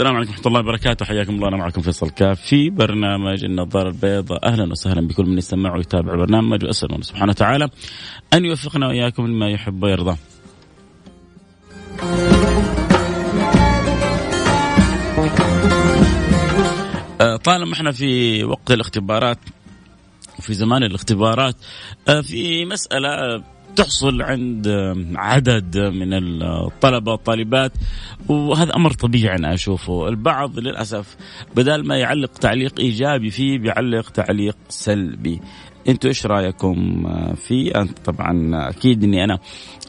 السلام عليكم ورحمة الله وبركاته. حياكم الله. أنا معكم فيصل كاف في برنامج النظارة البيضاء. أهلا وسهلا بكل من يستمع ويتابع البرنامج. وأسأل الله سبحانه وتعالى أن يوفقنا وإياكم لما يحب ويرضى. آه، طالما إحنا في وقت الاختبارات وفي زمان الاختبارات آه، في مسألة تحصل عند عدد من الطلبة والطالبات وهذا أمر طبيعي أنا أشوفه. البعض للأسف بدل ما يعلق تعليق إيجابي فيه بيعلق تعليق سلبي. أنتوا إيش رأيكم؟ فيه أنت طبعا أكيد إني أنا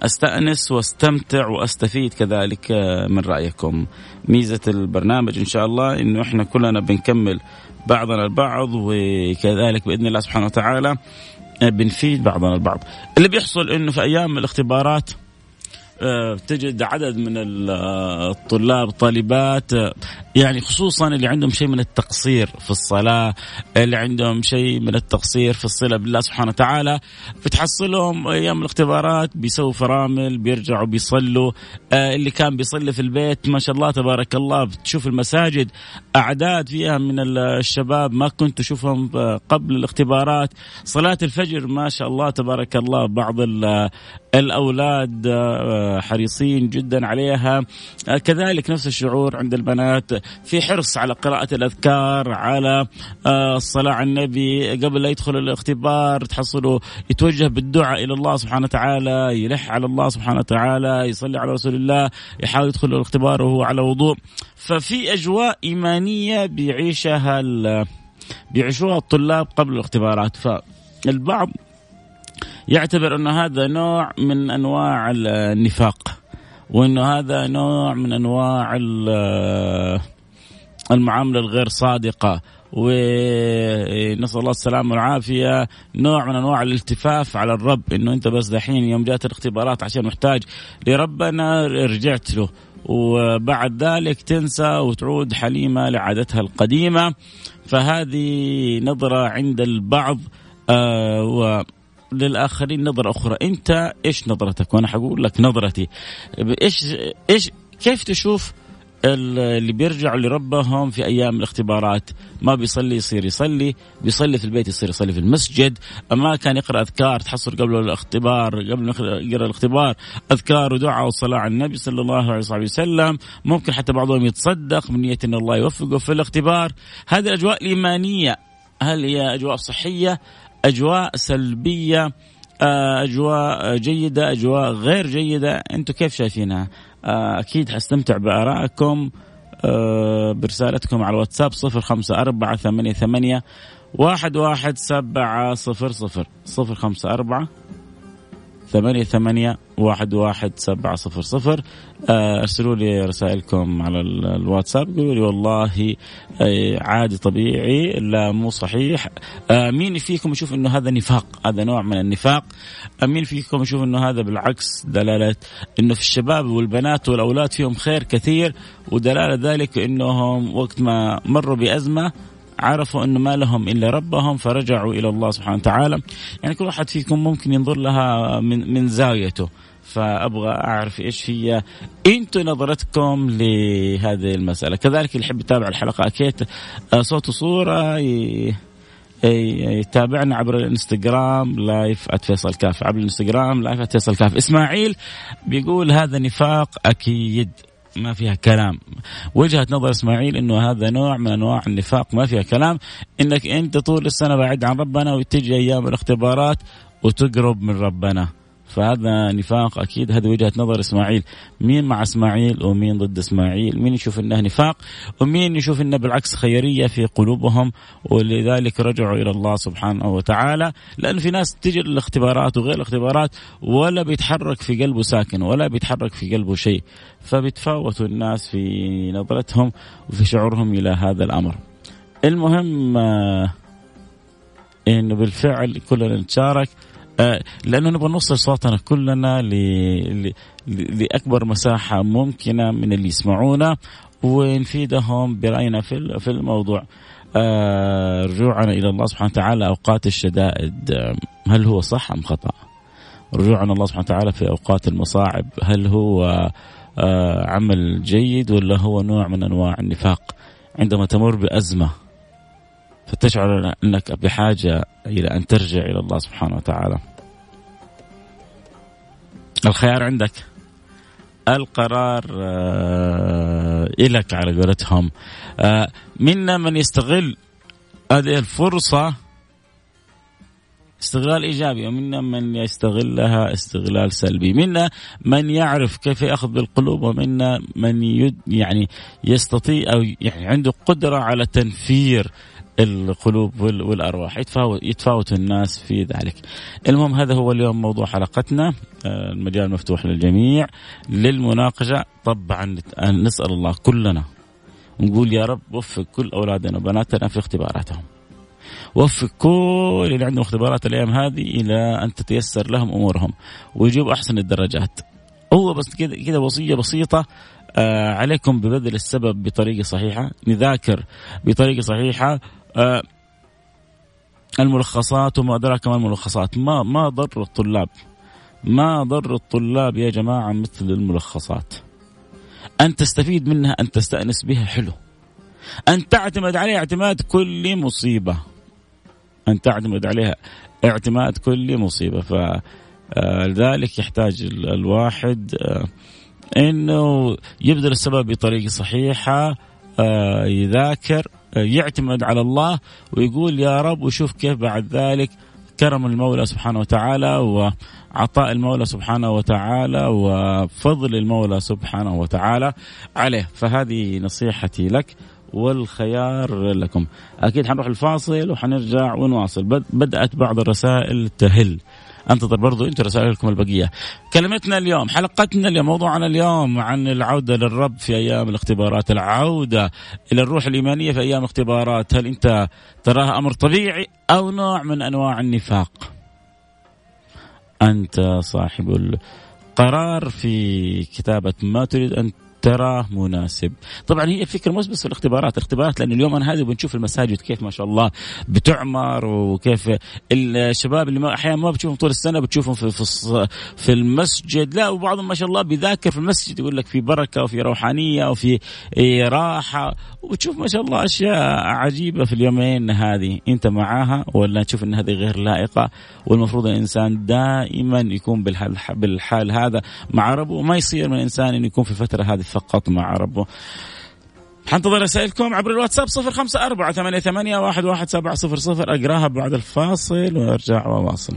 أستأنس وأستمتع وأستفيد كذلك من رأيكم. ميزة البرنامج إن شاء الله إنه إحنا كلنا بنكمل بعضنا البعض وكذلك بإذن الله سبحانه وتعالى بنفيد بعضنا البعض. اللي بيحصل إنه في أيام الاختبارات تجد عدد من الطلاب الطالبات آه، يعني خصوصا اللي عندهم شيء من التقصير في الصلاة اللي عندهم شيء من التقصير في الصلة بالله سبحانه وتعالى بتحصلهم أيام الاختبارات بيسووا فرامل بيرجعوا بيصلوا آه، اللي كان بيصلي في البيت ما شاء الله تبارك الله بتشوف المساجد أعداد فيها من الشباب ما كنت تشوفهم قبل الاختبارات. صلاة الفجر ما شاء الله تبارك الله بعض الأولاد حريصين جدا عليها. كذلك نفس الشعور عند البنات في حرص على قراءة الأذكار على آه، الصلاة على النبي قبل لا يدخل الاختبار تحصلوا يتوجه بالدعاء إلى الله سبحانه وتعالى يلح على الله سبحانه وتعالى يصلي على رسول الله يحاول يدخل الاختبار وهو على وضوء. ففي أجواء إيمانية بيعيشها بيعيشوها الطلاب قبل الاختبارات. فالبعض يعتبر انه هذا نوع من أنواع النفاق وانه هذا نوع من أنواع المعاملة الغير صادقة. ونسال الله السلامة والعافية. نوع من أنواع الالتفاف على الرب إنه أنت بس دحين يوم جات الاختبارات عشان محتاج. لربنا رجعت له وبعد ذلك تنسى وتعود حليمة لعادتها القديمة. فهذه نظرة عند البعض آه للآخرين نظرة أخرى. أنت إيش نظرتك؟ وأنا حقول لك نظرتي. إيش إيش كيف تشوف اللي بيرجعوا لربهم في أيام الاختبارات؟ ما بيصلي يصير يصلي بيصلي في البيت يصير يصلي في المسجد ما كان يقرأ أذكار تحصل قبل الاختبار قبل يقرأ الاختبار أذكار ودعاء وصلاة على النبي صلى الله عليه وسلم. ممكن حتى بعضهم يتصدق من نيه إن الله يوفقه في الاختبار. هذه الأجواء الإيمانية هل هي أجواء صحية؟ أجواء سلبية آه، أجواء جيدة أجواء غير جيدة. أنتم كيف شايفينها؟ آه، أكيد حستمتع بآرائكم آه، برسالتكم على الواتساب صفر خمسة أربعة ثمانية ثمانية واحد واحد سبعة صفر صفر. صفر خمسة أربعة ثمانية ثمانية واحد واحد سبعة صفر صفر. آه، ارسلوا لي رسائلكم على الواتساب قولوا لي والله آه، عادي طبيعي لا مو صحيح. آه، مين فيكم يشوف إنه هذا نفاق؟ هذا نوع من النفاق. مين فيكم يشوف إنه هذا بالعكس دلالة إنه في الشباب والبنات والأولاد فيهم خير كثير ودلالة ذلك إنهم وقت ما مروا بأزمة عرفوا انه ما لهم إلا ربهم فرجعوا إلى الله سبحانه وتعالى. يعني كل واحد فيكم ممكن ينظر لها من من زاويته. فأبغى أعرف إيش هي أنتم نظرتكم لهذه المسألة. كذلك اللي يحب يتابع الحلقة أكيد آه، صوت وصورة يتابعنا عبر الإنستغرام live @فيصل كاف. عبر الإنستغرام live @فيصل كاف. إسماعيل بيقول هذا نفاق أكيد. ما فيها كلام. وجهة نظر إسماعيل أنه هذا نوع من أنواع النفاق ما فيها كلام. أنك أنت طول السنة بعيد عن ربنا وتجي أيام الاختبارات وتقرب من ربنا. فهذا نفاق أكيد. هذه وجهة نظر إسماعيل. مين مع إسماعيل ومين ضد إسماعيل؟ مين يشوف إنه نفاق ومين يشوف إنه بالعكس خيرية في قلوبهم؟ ولذلك رجعوا إلى الله سبحانه وتعالى. لأن في ناس تجي الاختبارات وغير الاختبارات ولا بيتحرك في قلبه ساكن ولا بيتحرك في قلبه شيء. فبيتفاوتوا الناس في نظرتهم وفي شعورهم إلى هذا الأمر. المهم آه انه بالفعل كلنا نتشارك. لأنه نبغى نوصل صوتنا كلنا لأكبر مساحة ممكنة من اللي يسمعونا ونفيدهم برأينا في في الموضوع. آه، رجوعنا إلى الله سبحانه وتعالى أوقات الشدائد هل هو صح أم خطأ؟ رجوعنا الله سبحانه وتعالى في أوقات المصاعب هل هو آه، عمل جيد ولا هو نوع من أنواع النفاق؟ عندما تمر بأزمة فتشعر أنك بحاجة إلى أن ترجع إلى الله سبحانه وتعالى. الخيار عندك. القرار آه، إلك على قولتهم. آه، منا من يستغل هذه الفرصة استغلال إيجابي ومنا من يستغلها استغلال سلبي. منا من يعرف كيف يأخذ بالقلوب ومنا من يد يعني يستطيع أو يعني عنده قدرة على تنفير القلوب والأرواح يتفاوت يتفاوت الناس في ذلك. المهم هذا هو اليوم موضوع حلقتنا آه، المجال مفتوح للجميع للمناقشة طبعا نسأل الله كلنا نقول يا رب وفق كل أولادنا وبناتنا في اختباراتهم. وفق كل اللي عندهم اختبارات الأيام هذه إلى أن تتيسر لهم أمورهم ويجيبوا أحسن الدرجات. هو بس كذا كذا وصية بسيطة آه عليكم ببذل السبب بطريقة صحيحة، نذاكر بطريقة صحيحة آه الملخصات وما أدراك ما الملخصات. ما ما ضر الطلاب. ما ضر الطلاب يا جماعة مثل الملخصات. أن تستفيد منها أن تستأنس بها حلو. أن تعتمد عليها اعتماد كل مصيبة. أن تعتمد عليها اعتماد كل مصيبة. فلذلك يحتاج الواحد آه، إنه يبذل السبب بطريقة صحيحة آه، يذاكر يعتمد على الله ويقول يا رب وشوف كيف بعد ذلك كرم المولى سبحانه وتعالى وعطاء المولى سبحانه وتعالى وفضل المولى سبحانه وتعالى عليه. فهذه نصيحتي لك والخيار لكم. أكيد حنروح الفاصل وحنرجع ونواصل. بدأت بعض الرسائل تهل. انتظر برضو أنتم رسائلكم البقية. كلمتنا اليوم حلقتنا اليوم موضوعنا اليوم عن العودة للرب في أيام الاختبارات العودة إلى الروح الإيمانية في أيام الاختبارات هل أنت تراها أمر طبيعي أو نوع من أنواع النفاق؟ أنت صاحب القرار في كتابة ما تريد أن تراه مناسب. طبعا هي الفكرة مش بس في الاختبارات الاختبارات لأن اليوم أنا هذه بنشوف المساجد كيف ما شاء الله بتعمر وكيف الشباب اللي ما أحيانا ما بتشوفهم طول السنة بتشوفهم في في, في المسجد. لا وبعضهم ما شاء الله بيذاكر في المسجد يقول لك في بركة وفي روحانية وفي راحة. وتشوف ما شاء الله أشياء عجيبة في اليومين هذه. أنت معاها ولا تشوف إن هذه غير لائقة؟ والمفروض الإنسان دائما يكون بالحال, بالحال هذا مع ربه ما يصير من الانسان انه يكون في الفترة هذه فقط مع ربه. حنتظر رسائلكم عبر الواتساب صفر خمسة أربعة ثمانية, ثمانية واحد, واحد سبعة صفر صفر. أقراها بعد الفاصل وأرجع وأواصل.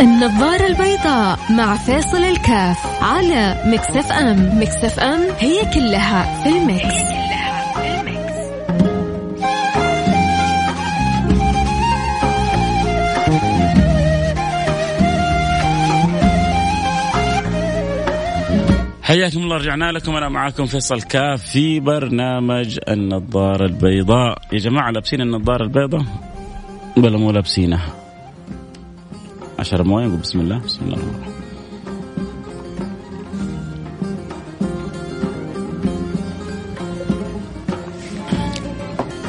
النظارة البيضاء مع فيصل الكاف على Mix FM. Mix FM هي كلها في ال Mix. حياكم الله رجعنا لكم. أنا معاكم فيصل كاف في برنامج النظارة البيضاء. يا جماعة لابسين النظارة البيضاء؟ ولا مو لابسينها؟ اشرب موية نقول بسم الله بسم الله الرحمن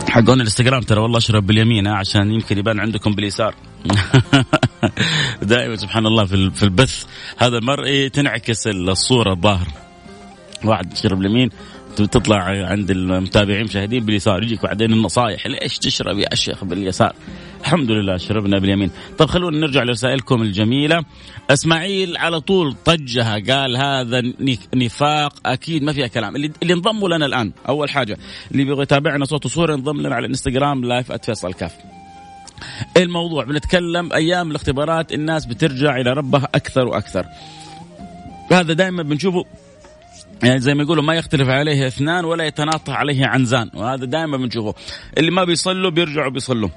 حقون الإنستغرام ترى والله اشرب باليمين عشان يمكن يبان عندكم باليسار. دائما سبحان الله في البث. هذا المرئي تنعكس الصورة الظاهر. واحد يشرب اليمين تطلع عند المتابعين المشاهدين باليسار يجيك بعدين النصائح ليش تشرب يا شيخ باليسار؟ الحمد لله شربنا باليمين. طب خلونا نرجع لرسائلكم الجميلة. إسماعيل على طول طجها قال هذا نفاق أكيد ما فيها كلام. اللي, اللي انضموا لنا الآن أول حاجة اللي بيبغى يتابعنا صوت وصورة ينضم لنا على الإنستغرام لايف @فيصل كاف. الموضوع. بنتكلم أيام الاختبارات الناس بترجع إلى ربها أكثر وأكثر. هذا دائما بنشوفه يعني زي ما يقولوا ما يختلف عليه اثنان ولا يتناطح عليه عنزان وهذا دائما بنشوفه. اللي ما بيصلوا بيرجعوا بيصلوا.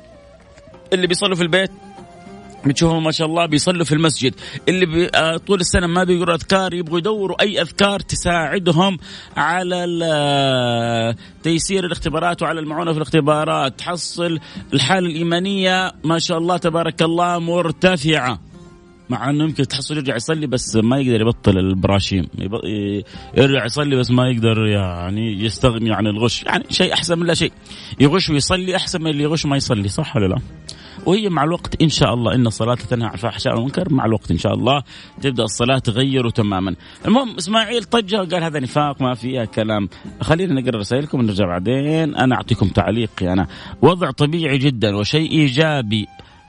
اللي بيصلوا في البيت بتشوفهم ما شاء الله بيصلوا في المسجد. اللي بي آه، طول السنة ما بيقروا أذكار يبغوا يدوروا أي أذكار تساعدهم على آه، تيسير الاختبارات وعلى المعونة في الاختبارات. تحصل الحالة الإيمانية ما شاء الله تبارك الله مرتفعة. مع إنه يمكن تحصل يرجع يصلي بس ما يقدر يبطل البراشيم. يرجع يصلي بس ما يقدر يعني يستغني عن الغش. يعني شيء أحسن من لا شيء. يغش ويصلي أحسن من اللي يغش ما يصلي صح ولا لا؟ وهي مع الوقت إن شاء الله إن الصلاة تنهى عن الفحشاء والمنكر مع الوقت إن شاء الله تبدأ الصلاة تغيره تماما. المهم إسماعيل طجه وقال هذا نفاق ما فيها كلام. خلينا نقرأ رسائلكم ونرجع بعدين. أنا أعطيكم تعليقي أنا. وضع طبيعي جدا وشيء إيجابي.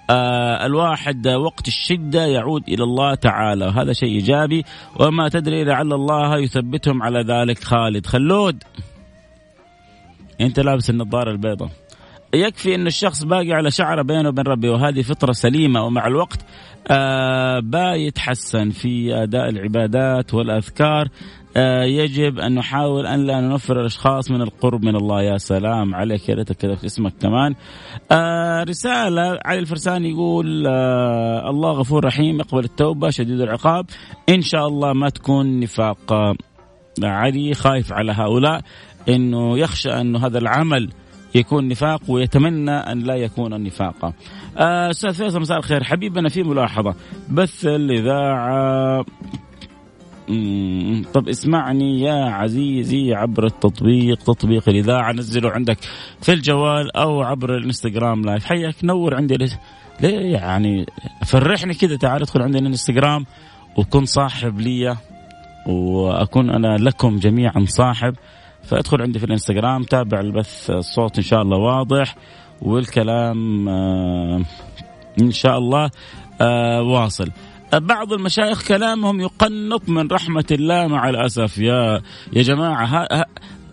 آه الواحد وقت الشدة يعود إلى الله تعالى. وهذا شيء إيجابي. وما تدري لعل الله يثبتهم على ذلك خالد. خلود أنت لابس النظارة البيضاء. يكفي أن الشخص باقي على شعره بينه وبين ربه وهذه فطرة سليمة ومع الوقت آه بيتحسن في أداء العبادات والأذكار. آه يجب أن نحاول أن لا ننفر الأشخاص من القرب من الله. يا سلام عليك يا ريتك كذا اسمك كمان. آه رسالة علي الفرساني يقول الله غفور رحيم يقبل التوبة شديد العقاب. إن شاء الله ما تكون نفاق. علي خايف على هؤلاء إنه يخشى انه هذا العمل يكون نفاق ويتمنى أن لا يكون النفاق. آه، أستاذ فيصل مساء الخير. حبيبنا في ملاحظة. بث الإذاعة. طب اسمعني يا عزيزي عبر التطبيق. تطبيق الإذاعة. نزله عندك في الجوال أو عبر الإنستغرام لايف. حياك نور عندي ليه يعني؟ فرحني كذا تعال ادخل عندنا الإنستغرام وكن صاحب لي وأكون أنا لكم جميعا صاحب. فادخل عندي في الانستغرام تابع البث الصوت إن شاء الله واضح والكلام آه إن شاء الله آه واصل. بعض المشايخ كلامهم يقنط من رحمة الله مع الأسف. يا يا جماعة ها ها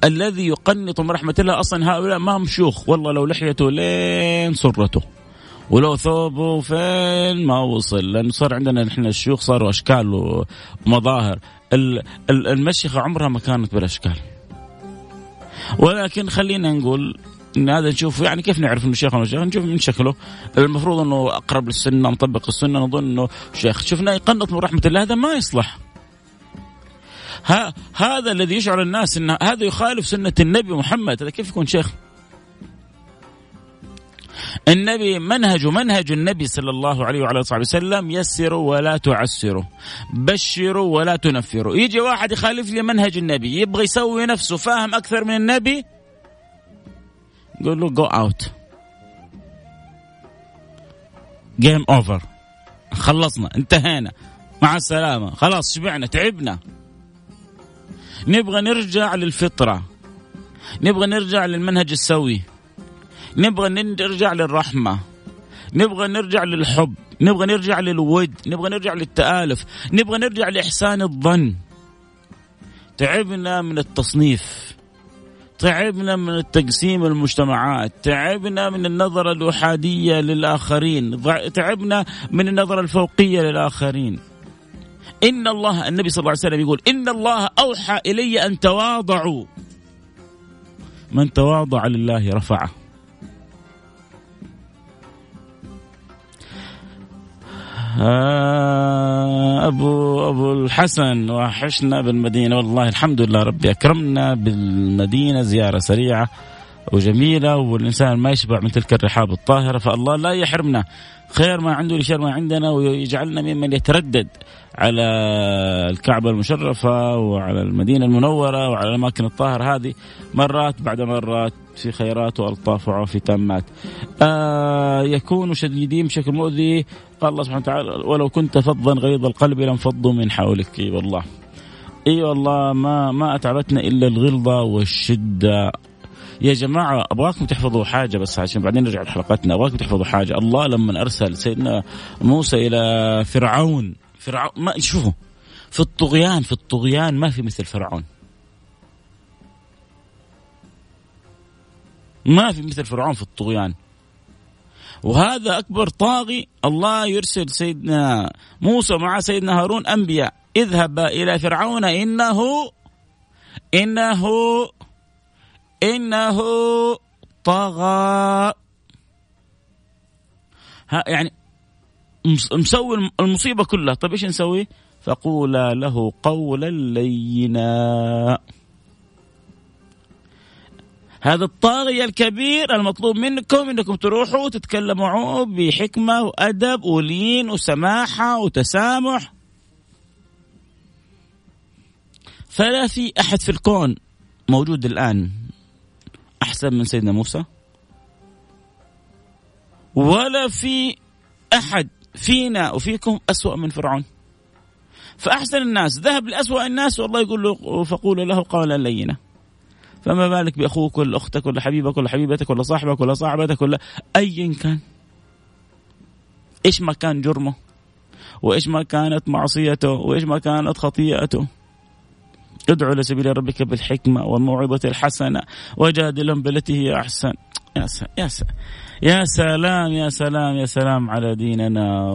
الذي يقنط من رحمة الله أصلا هؤلاء ما هم شيوخ. والله لو لحيته لين سرته. ولو ثوبه فين ما وصل. لأنه صار عندنا نحن الشيوخ صاروا أشكال ومظاهر. المشيخة عمرها ما كانت بالأشكال. ولكن خلينا نقول إن هذا نشوف يعني كيف نعرف إنه شيخ ولا شيخ؟ نشوف من شكله. المفروض إنه أقرب للسنة مطبق السنة نظن إنه شيخ. شفنا يقنط من رحمة الله هذا ما يصلح. ها هذا الذي يشعر الناس ان هذا يخالف سنة النبي محمد. هذا كيف يكون شيخ؟ النبي منهج منهج النبي صلى الله عليه وعلى آله وسلم يسروا ولا تعسروا بشروا ولا تنفروا. يجي واحد يخالف لي منهج النبي يبغى يسوي نفسه فاهم أكثر من النبي قول له go out game over خلصنا انتهينا. مع السلامة. خلاص شبعنا تعبنا. نبغى نرجع للفطرة. نبغى نرجع للمنهج السوي. نبغى نرجع للرحمة. نبغى نرجع للحب. نبغى نرجع للود. نبغى نرجع للتآلف. نبغى نرجع لإحسان الظن. تعبنا من التصنيف. تعبنا من التقسيم المجتمعات. تعبنا من النظرة الأحادية للآخرين. تعبنا من النظرة الفوقية للآخرين. إن الله النبي صلى الله عليه وسلم يقول إن الله أوحى إلي أن تواضعوا. من تواضع لله رفعه. أبو أبو الحسن وحشنا بالمدينة والله الحمد لله ربي أكرمنا بالمدينة زيارة سريعة. وجميلة والإنسان ما يشبع من تلك الرحاب الطاهرة فالله لا يحرمنا. خير ما عنده لشر ما عندنا ويجعلنا ممن يتردد على الكعبة المشرفة وعلى المدينة المنورة وعلى الأماكن الطاهرة هذه. مرات بعد مرات في خيرات وألطاف وعافية تامات. آه يكون شديدين بشكل مؤذي. قال الله سبحانه وتعالى ولو كنت فظا غيظ القلب لانفضوا من حولك. إي والله. إي والله ما ما أتعبتنا إلا الغلظة والشدة. يا جماعة أبغاكم تحفظوا حاجة بس عشان بعدين نرجع لحلقتنا. أبغاكم تحفظوا حاجة. الله لما أرسل سيدنا موسى إلى فرعون. فرعون ما شوفوا في الطغيان في الطغيان ما في مثل فرعون. ما في مثل فرعون في الطغيان. وهذا أكبر طاغي الله يرسل سيدنا موسى مع سيدنا هارون أنبياء. اذهب إلى فرعون إنه إنه إنه طغى. ها يعني مسوي المصيبة كلها. طيب إيش نسوي؟ فقولا له قولا لينا. هذا الطاغية الكبير المطلوب منكم إنكم تروحوا تتكلموا بحكمة وأدب ولين وسماحة وتسامح. فلا في أحد في الكون موجود الآن. أحسن من سيدنا موسى؟ ولا في أحد فينا وفيكم أسوأ من فرعون. فأحسن الناس ذهب لأسوأ الناس والله يقول له فقول له قولا لينا. فما بالك بأخوك ولا أختك ولا حبيبك ولا حبيبتك ولا صاحبك ولا صاحبتك ولا ايا كان. إيش ما كان جرمه وإيش ما كانت معصيته وإيش ما كانت خطيئته. ادعو لسبيل ربك بالحكمة والموعظة الحسنة وجادلهم بالتي هي أحسن. يا سلام يا سلام يا سلام يا سلام على ديننا.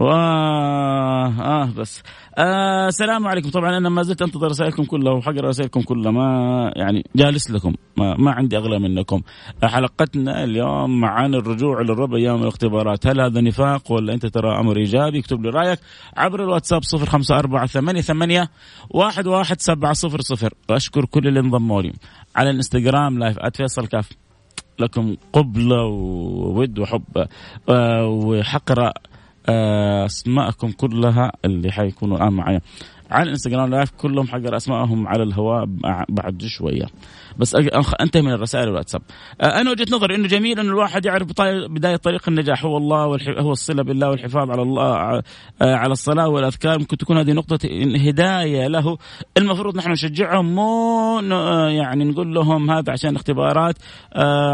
وآه آه بس. آه السلام عليكم. طبعا أنا ما زلت أنتظر رسائلكم كلها وحقرأ رسائلكم كلها. ما يعني جالس لكم. ما, ما عندي أغلى منكم. حلقتنا اليوم عن الرجوع للرب أيام الاختبارات. هل هذا نفاق ولا أنت ترى أمر إيجابي؟ اكتب لي رأيك عبر الواتساب صفر خمسة أربعة ثمانية ثمانية واحد واحد سبعة صفر صفر. واشكر كل اللي انضموا لي. على الإنستغرام live @فيصل كاف. لكم قبلة وود وحب. آه، وحقرأ آه، أسماءكم كلها اللي حيكونوا الآن معي على الإنستغرام لايف كلهم حقر اسمائهم على الهواء بعد شوية. بس أنتهي من الرسائل والواتساب آه، أنا وجهة نظري إنه جميل إنه الواحد يعرف بداية طريق النجاح. هو الله هو الصلة بالله والحفاظ على الله آه، على الصلاة والأذكار. ممكن تكون هذه نقطة هداية له. المفروض نحن نشجعهم مو آه، يعني نقول لهم هذا عشان اختبارات.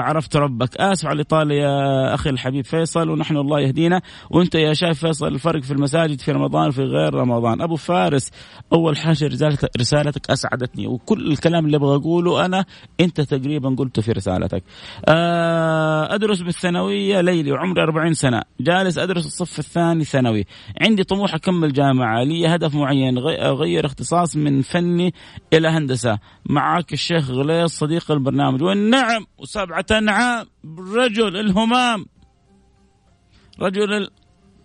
عرفت ربك. آسف على الإطالة يا أخي الحبيب فيصل ونحن الله يهدينا. وأنت يا شايف فيصل الفرق في المساجد في رمضان وفي غير رمضان. أبو فارس أول حاجة رسالتك, أسعدتني. وكل الكلام اللي أبغى أقوله أنا انت تقريبا قلته في رسالتك. آه، أدرس بالثانوية ليلي وعمري 40 سنة. جالس أدرس الصف الثاني ثانوي. عندي طموح أكمل جامعة. لي هدف معين أغير اختصاص من فني إلى هندسة. معك الشيخ غليظ صديق البرنامج. والنعم وسبعة أنعام. رجل الهمام. رجل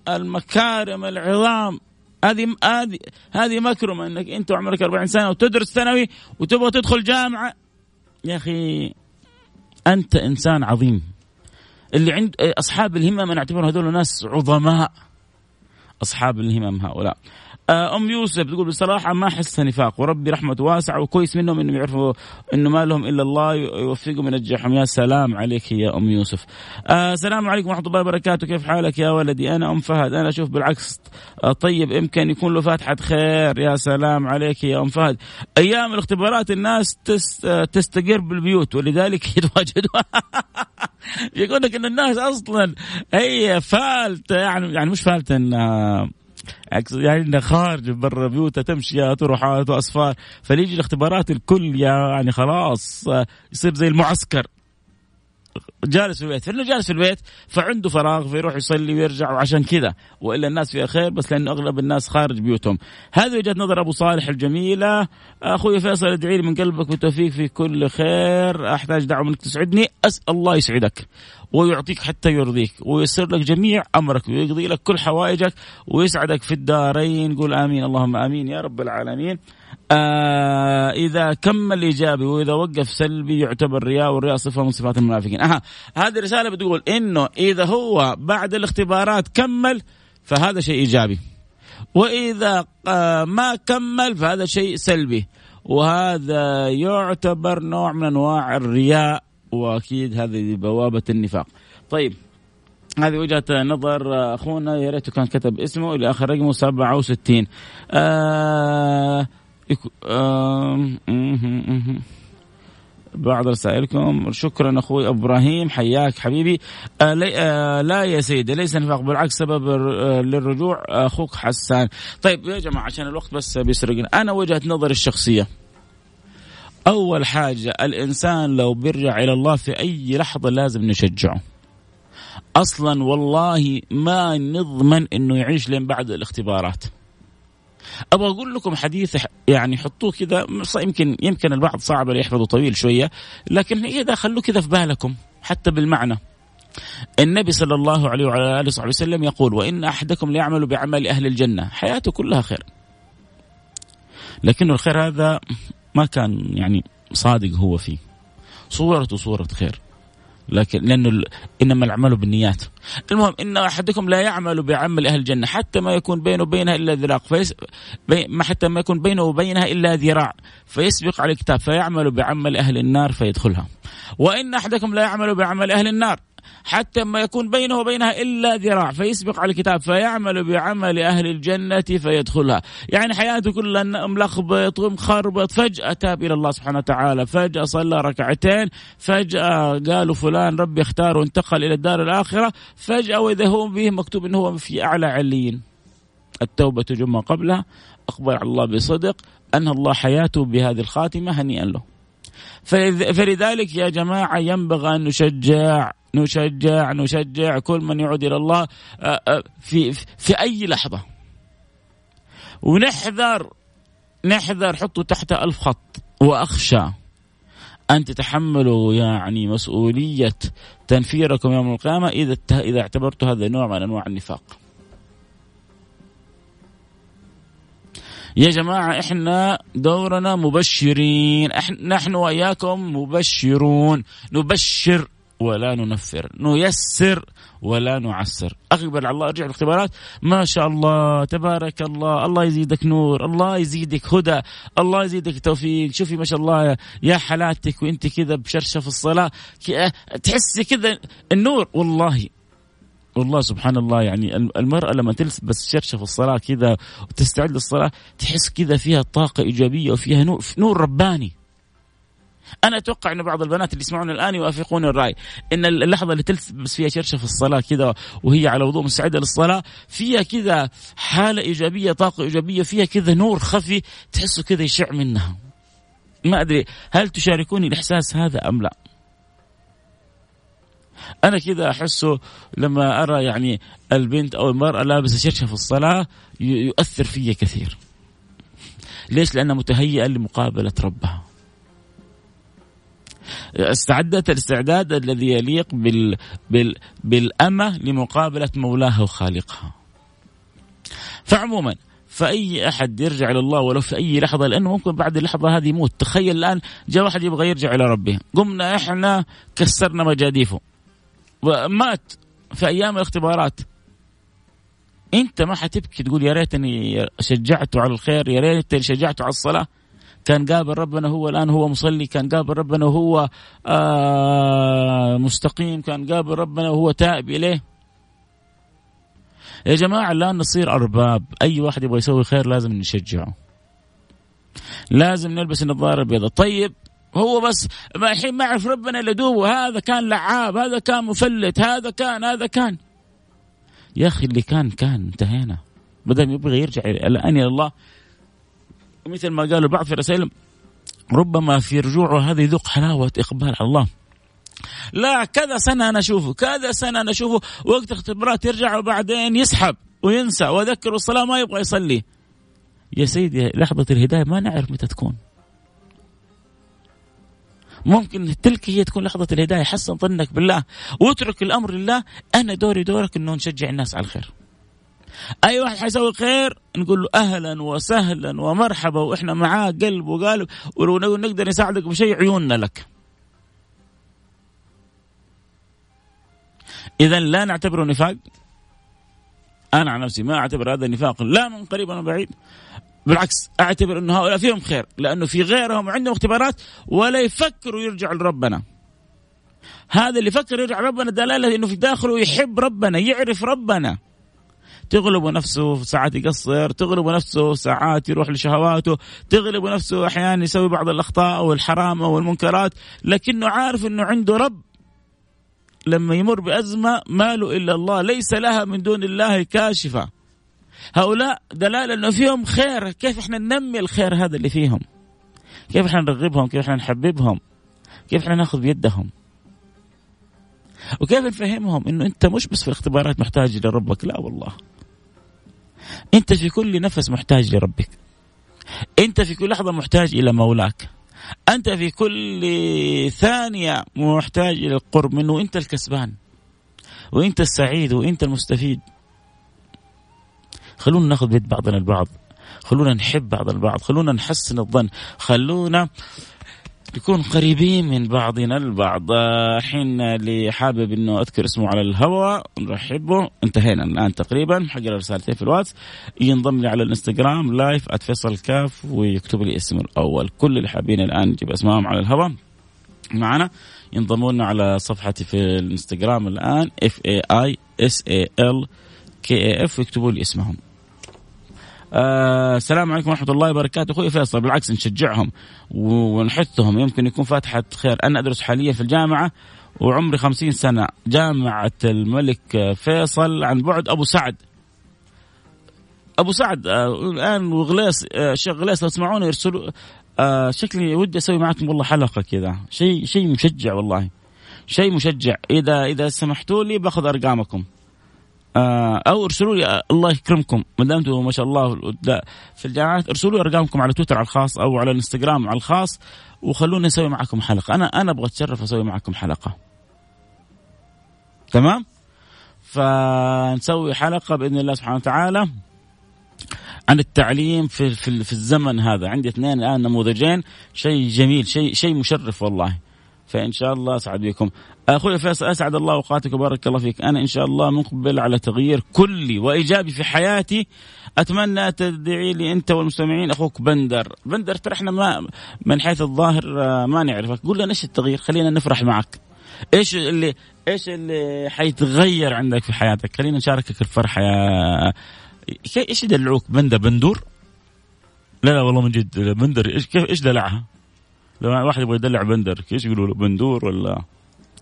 المكارم العظام. هذه هذه هذه مكرمة إنك أنت عمرك 40 سنة وتدرس ثانوي وتبغى تدخل جامعة. يا أخي أنت إنسان عظيم. اللي عند أصحاب الهمم أنا اعتبر هذول ناس عظماء. أصحاب الهمم هؤلاء. آه، أم يوسف تقول بصراحة ما أحس نفاق وربي رحمته واسعه وكويس منهم إنهم يعرفوا انه ما لهم إلا الله يوفقهم وينجحهم. يا سلام عليك يا أم يوسف. آه السلام عليكم ورحمة الله وبركاته. كيف حالك يا ولدي؟ أنا أم فهد. أنا أشوف بالعكس. آه طيب يمكن يكون له فاتحة خير. يا سلام عليك يا أم فهد. أيام الاختبارات الناس تست آه، تستقر بالبيوت ولذلك يتواجدوا يقول لك إن الناس أصلا هي فالتة يعني يعني مش فالتة انها يعني خارج برا بيوتها تمشيات وروحات واسفار فليجي الاختبارات الكل يعني خلاص يصير زي المعسكر. جالس في البيت. فإنه جالس في البيت فعنده فراغ فيروح يصلي ويرجع وعشان كذا. وإلا الناس فيها خير بس لأنه أغلب الناس خارج بيوتهم. هذه وجهة نظر أبو صالح الجميلة. أخوي فيصل ادعي لي من قلبك بالتوفيق في كل خير. أحتاج دعوة منك تسعدني. أسأل الله يسعدك ويعطيك حتى يرضيك ويسر لك جميع أمرك ويقضي لك كل حوائجك ويسعدك في الدارين. قول آمين. اللهم آمين يا رب العالمين. آه إذا كمل ايجابي وإذا وقف سلبي يعتبر رياء والرياء صفة من صفات المنافقين. أها هذه الرساله بتقول إنه إذا هو بعد الاختبارات كمل فهذا شيء إيجابي. وإذا آه ما كمل فهذا شيء سلبي. وهذا يعتبر نوع من أنواع الرياء وأكيد هذه بوابة النفاق. طيب هذه وجهة نظر أخونا يا ريته كان كتب اسمه إلى آخر رقمه 67 آه بعض رسائلكم. شكرا أخوي إبراهيم حياك حبيبي. آه آه لا يا سيدي ليس نفاق بالعكس سبب آه للرجوع. أخوك حسان. طيب يا جماعة عشان الوقت بس بيسرقنا أنا وجهة نظري الشخصية. أول حاجة الإنسان لو بيرجع إلى الله في أي لحظة لازم نشجعه. أصلا والله ما نضمن إنه يعيش لين بعد الاختبارات. أبغى أقول لكم حديث يعني حطوه كذا يمكن يمكن البعض صعب يحفظه طويل شوية لكن اذا خلوه كذا في بالكم حتى بالمعنى. النبي صلى الله عليه وعلى آله وصحبه وسلم يقول وإن أحدكم ليعمل بعمل أهل الجنة حياته كلها خير. لكنه الخير هذا ما كان يعني صادق هو فيه. صورته صورة خير. لكن لأنه إنما الأعمال بالنيات. المهم إن أحدكم لا يعمل بعمل أهل الجنة حتى ما يكون بينه وبينها إلا ذراع فيس ما حتى ما يكون بينه وبينها إلا ذراع فيسبق على الكتاب فيعمل بعمل أهل النار فيدخلها. وإن أحدكم لا يعمل بعمل أهل النار حتى ما يكون بينه وبينها إلا ذراع. فيسبق على الكتاب فيعمل بعمل أهل الجنة فيدخلها. يعني حياته كلها ملخبط ومخربط فجأة تاب إلى الله سبحانه وتعالى. فجأة صلى ركعتين. فجأة قالوا فلان ربي اختار وانتقل إلى الدار الآخرة. فجأة وإذا هو به مكتوب أنه هو في أعلى عليين. التوبة جمع قبلها. أقبل على الله بصدق أنهى الله حياته بهذه الخاتمة هنيئا له. فلذلك يا جماعة ينبغي أن نشجع نشجع نشجع كل من يعود إلى الله آه، آه، في في أي لحظة. ونحذر نحذر حطوا تحت ألف خط. وأخشى أن تتحملوا يعني مسؤولية تنفيركم يوم القيامة إذا إذا اعتبرتوا هذا نوع من أنواع النفاق. يا جماعة إحنا دورنا مبشرين. إحنا نحن وإياكم مبشرون. نبشر ولا ننفر. نيسر ولا نعسر. أقبل على الله أرجع الاختبارات ما شاء الله تبارك الله. الله يزيدك نور الله يزيدك هدى الله يزيدك توفيق. شوفي ما شاء الله يا حالاتك وأنت كذا بشرشة في الصلاة. تحسي كذا النور. والله والله سبحان الله يعني المرأة لما تلبس بس شرشة في الصلاة كذا وتستعد للصلاة تحس كذا فيها طاقة إيجابية وفيها نور, نور رباني. أنا أتوقع ان بعض البنات اللي يسمعون الآن يوافقون الرأي. إن اللحظة اللي تلبس فيها شرشة في الصلاة كذا وهي على وضوء مستعدة للصلاة فيها كذا حالة إيجابية طاقة إيجابية فيها كذا نور خفي تحسه كذا يشع منها. ما أدري هل تشاركوني الإحساس هذا أم لا؟ أنا كذا أحسه لما أرى يعني البنت أو المرأة لابسة شرشة في الصلاة يؤثر في كثير. ليش؟ لأنها متهيئة لمقابلة ربها. استعدت الاستعداد الذي يليق بال بال بالأمة لمقابلة مولاها وخالقها. فعموما فأي أحد يرجع إلى الله ولو في أي لحظة لأنه ممكن بعد اللحظة هذه يموت. تخيل الآن جاء واحد يبغى يرجع إلى ربه. قمنا إحنا كسرنا مجاديفه. ومات في أيام الاختبارات. أنت ما حتبكي تقول يا ريتني شجعته على الخير يا ريتني شجعته على الصلاة. كان قابل ربنا هو الآن هو مصلي كان قابل ربنا وهو آه مستقيم كان قابل ربنا وهو تائب إليه. يا جماعة لا نصير أرباب. أي واحد يبغى يسوي خير لازم نشجعه. لازم نلبس النظارة البيضاء. طيب هو بس ما الحين ما يعرف ربنا إلا دوبه. هذا كان لعاب هذا كان مفلت هذا كان هذا كان. يا أخي اللي كان كان انتهينا. بدل يبغى يرجع الآن إلى الله مثل ما قالوا بعض في رسائل ربما في رجوعه هذا يذوق حلاوة إقبال على الله. لا كذا سنة أنا أشوفه كذا سنة أنا أشوفه. وقت اختبارات يرجع وبعدين يسحب وينسى وأذكر الصلاة ما يبغى يصلي. يا سيدي لحظة الهداية ما نعرف متى تكون. ممكن تلك هي تكون لحظة الهداية. حسن ظنك بالله. واترك الأمر لله. أنا دوري دورك أنه نشجع الناس على الخير. أي واحد حيسوي خير؟ نقول له أهلا وسهلا ومرحبا وإحنا معاه قلب وقالب ولو نقدر نساعدك بشيء عيوننا لك. اذا لا نعتبره نفاق. أنا عن نفسي ما أعتبر هذا نفاق لا من قريب ولا بعيد. بالعكس أعتبر انه هؤلاء فيهم خير لأنه في غيرهم عندهم اختبارات ولا يفكروا يرجعوا لربنا. هذا اللي يفكر يرجع ربنا دلالة إنه في داخله يحب ربنا يعرف ربنا. تغلب نفسه ساعات يقصر تغلب نفسه ساعات يروح لشهواته تغلب نفسه أحيانا يسوي بعض الأخطاء أو الحرام أو المنكرات لكنه عارف أنه عنده رب. لما يمر بأزمة ما له إلا الله ليس لها من دون الله كاشفة. هؤلاء دلالة أنه فيهم خير. كيف إحنا ننمي الخير هذا اللي فيهم؟ كيف إحنا نرغبهم؟ كيف إحنا نحببهم؟ كيف إحنا نأخذ بيدهم؟ وكيف نفهمهم إنه أنت مش بس في الاختبارات محتاج لربك لا والله. انت في كل نفس محتاج لربك. انت في كل لحظة محتاج إلى مولاك. انت في كل ثانية محتاج إلى القرب منه انت الكسبان وانت السعيد وانت المستفيد. خلونا ناخذ بيد بعضنا البعض خلونا نحب بعض البعض خلونا نحسن الظن خلونا نكون قريبين من بعضنا البعض. الحين اللي حابب إنه أذكر اسمه على الهواء نرحبه. انتهينا الآن تقريبا. حق رسالتين في الواتس. ينضم لي على الإنستغرام live @فيصل كاف ويكتب لي اسمه الأول. كل اللي حابين الآن نجيب اسمائهم على الهواء معنا ينضموا لنا على صفحتي في الإنستغرام الآن F A I S A L كي اي اف ويكتبوا لي اسمهم. آه السلام عليكم ورحمة الله وبركاته. أخوي فيصل بالعكس نشجعهم ونحثهم. يمكن يكون فاتحة خير. أنا أدرس حاليا في الجامعة وعمري خمسين سنة. جامعة الملك فيصل عن بعد أبو سعد. أبو سعد آه الآن وغليص آه شيخ غليص لو تسمعوني يرسلوا آه شكلي ودي أسوي معكم والله حلقة كذا. شيء شيء مشجع والله. شيء مشجع. اذا إذا سمحتوا لي بأخذ أرقامكم. أو ارسلوا لي الله يكرمكم. ما دامتم ما شاء الله في الجامعات ارسلوا لي أرقامكم على تويتر على الخاص أو على الإنستغرام على الخاص وخلوني أسوي معكم حلقة. أنا أنا أبغى أتشرف أسوي معكم حلقة. تمام؟ فنسوي حلقة بإذن الله سبحانه وتعالى عن التعليم في في, في الزمن هذا. عندي اثنين الآن نموذجين. شيء جميل شيء شيء مشرف والله. فإن شاء الله أسعد بكم. أخوي فيصل أسعد الله أوقاتك وبارك الله فيك. أنا إن شاء الله مقبل على تغيير كلي وإيجابي في حياتي. أتمنى تدعي لي أنت والمستمعين أخوك بندر. بندر ترى إحنا ما من حيث الظاهر آه، ما نعرفك. قول لنا إيش التغيير؟ خلينا نفرح معك. إيش اللي إيش اللي حيتغير عندك في حياتك؟ خلينا نشاركك الفرحة. يا إيش يدلعوك؟ بندر بندور؟ لا لا والله من جد. بندر إيش كيف إيش دلعها؟ لو واحد يبغى يدلع بندر إيش يقولوا له بندور ولا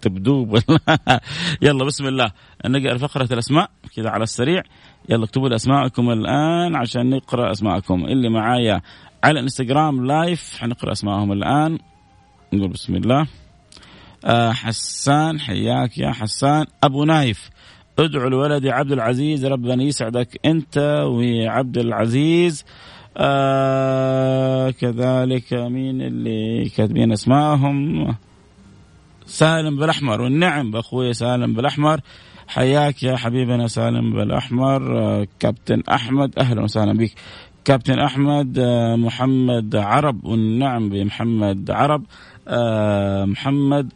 تبدوب ولا يلا بسم الله. نقرأ فقرة الأسماء كذا على السريع. يلا اكتبوا لي اسماءكم الآن عشان نقرأ أسماءكم. اللي معايا على الإنستغرام live حنقرأ اسمائهم الآن. نقول بسم الله. آه حسان حياك يا حسان. أبو نايف ادعو لولدي عبد العزيز ربنا يسعدك أنت وعبد العزيز. كذلك مين اللي كاتبين اسمائهم سالم بالأحمر والنعم بأخوي سالم بالأحمر. حياك يا حبيبنا سالم بالأحمر. آه كابتن أحمد أهلا وسهلا بك. كابتن أحمد آه محمد عرب والنعم بمحمد عرب. آه محمد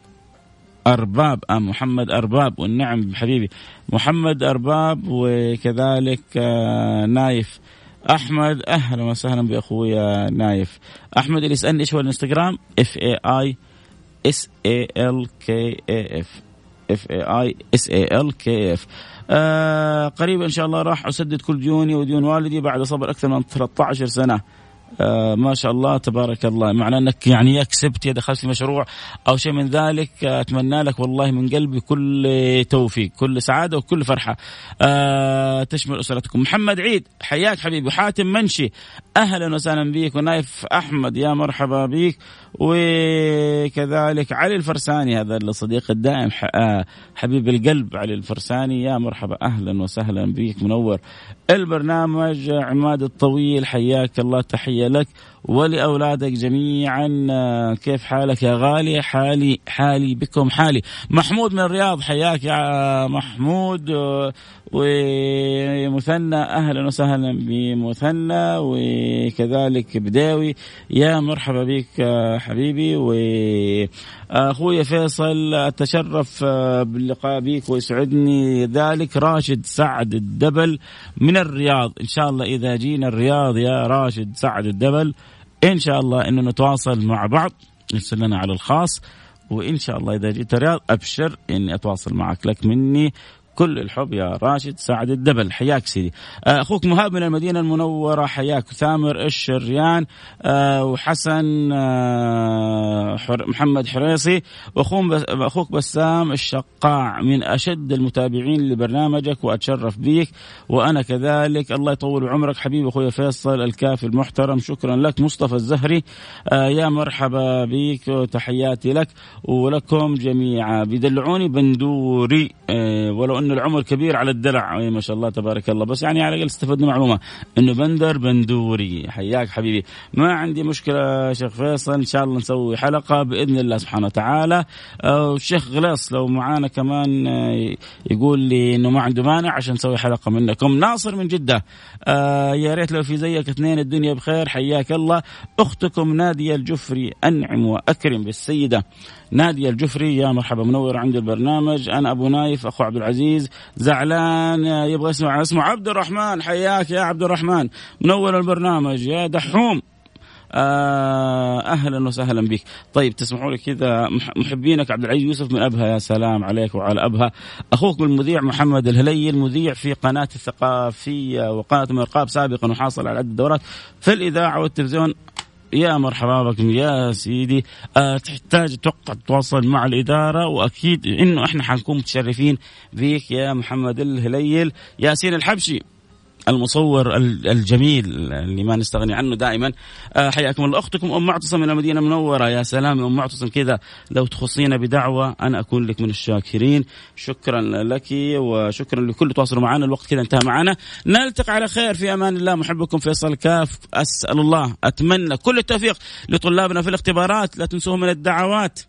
أرباب آه محمد أرباب والنعم حبيبي محمد أرباب وكذلك آه نايف. أحمد أهلا وسهلا بأخويا نايف. أحمد اللي يسألني إيش هو الإنستغرام؟ F A I S A L K A F F A I S A L K F قريبا إن شاء الله راح أسدد كل ديوني وديون والدي بعد صبر أكثر من 13 سنة. آه ما شاء الله تبارك الله. معنى إنك يعني يا كسبت يا دخلت في مشروع أو شيء من ذلك. آه، أتمنى لك والله من قلبي كل توفيق كل سعادة وكل فرحة. آه تشمل أسرتكم. محمد عيد حياك حبيبي. حاتم منشي أهلا وسهلا بك ونايف أحمد يا مرحبا بك وكذلك علي الفرساني هذا الصديق الدائم آه، حبيب القلب علي الفرساني. يا مرحبا أهلا وسهلا بك منور البرنامج. عماد الطويل حياك الله تحية لك. ولأولادك جميعا كيف حالك يا غالي؟ حالي حالي بكم حالي. محمود من الرياض حياك يا محمود. ومثنى أهلا وسهلا بمثنى وكذلك بداوي. يا مرحبا بك حبيبي واخوي فيصل أتشرف باللقاء بك ويسعدني. ذلك راشد سعد الدبل من الرياض. إن شاء الله إذا جينا الرياض يا راشد سعد الدبل إن شاء الله انه نتواصل مع بعض ارسل لنا على الخاص. وإن شاء الله إذا جيت الرياض أبشر إني أتواصل معك. لك مني كل الحب يا راشد سعد الدبل. حياك سيدي. آه، أخوك مهاب من المدينة المنورة. حياك ثامر الشريان. آه، وحسن آه، محمد حريصي. واخوك بسام الشقاع من أشد المتابعين لبرنامجك وأتشرف بيك. وأنا كذلك. الله يطول عمرك حبيبي أخوي فيصل الكافي المحترم. شكرا لك. مصطفى الزهري. يا مرحبا بك وتحياتي لك ولكم جميعا. بيدلعوني بندوري. ولو انه العمر كبير على الدلع. أي ما شاء الله تبارك الله. بس يعني على الأقل استفدنا معلومة. إنه بندر بندوري. حياك حبيبي. ما عندي مشكلة شيخ فيصل. إن شاء الله نسوي حلقة بإذن الله سبحانه وتعالى. والشيخ غلاس لو معانا كمان آه، يقول لي إنه ما عنده مانع عشان نسوي حلقة منكم. ناصر من جدة. آه يا ريت لو في زيك اثنين الدنيا بخير. حياك الله. أختكم نادية الجفري. أنعم وأكرم بالسيدة. نادية الجفري يا مرحبا منور عند البرنامج. أنا أبو نايف أخو عبد العزيز. زعلان يبغى يسمع اسمه عبد الرحمن حياك يا عبد الرحمن. منور البرنامج يا دحوم. آه أهلا وسهلا بك. طيب تسمحوا لي كذا. محبينك عبد العزيز يوسف من أبها. يا سلام عليك وعلى أبها. اخوكم المذيع محمد الهلي المذيع في قناة الثقافية وقناه مرقاب سابقا وحاصل على عدة دورات في الإذاعة والتلفزيون. يا مرحبا بكم يا سيدي. أه تحتاج توقع تتواصل مع الإدارة وأكيد إنه إحنا حنكون متشرفين بيك يا محمد الهليل. ياسين الحبشي. المصور الجميل اللي ما نستغني عنه دائما. آه، حياكم الله. أختكم أم معتصم من المدينة المنوره يا سلام أم معتصم كذا. لو تخصينا بدعوة أنا أكون لك من الشاكرين. شكرا لك وشكرا لكل تواصلوا معنا. الوقت كذا انتهى معنا. نلتقي على خير. في أمان الله. محبكم فيصل كاف. أسأل الله. أتمنى كل التوفيق لطلابنا في الاختبارات. لا تنسوهم من الدعوات.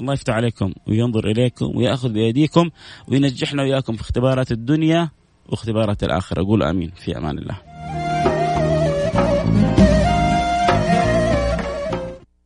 الله يفتح عليكم وينظر إليكم ويأخذ بايديكم وينجحنا وياكم في اختبارات الدنيا. واختبارات الآخرة أقول آمين. في أمان الله.